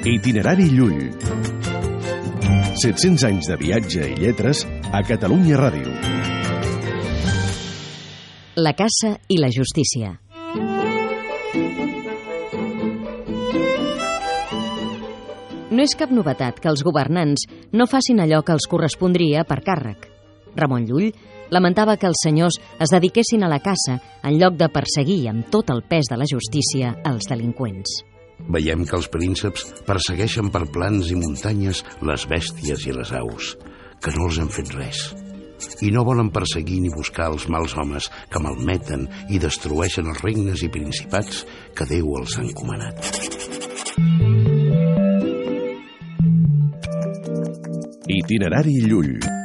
Itinerari Llull. 700 anys de viatge i lletres a Catalunya Ràdio. La caça i la justícia. No és cap novetat que els governants no facin allò que els correspondria per càrrec. Ramon Llull lamentava que els senyors es dediquessin a la caça en lloc de perseguir amb tot el pes de la justícia els delinqüents. Veiem que els prínceps persegueixen per plans i muntanyes les bèsties i les aus, que no els han fet res. I no volen perseguir ni buscar els mals homes que malmeten i destrueixen els regnes i principats que Déu els ha encomanat. Itinerari Llull.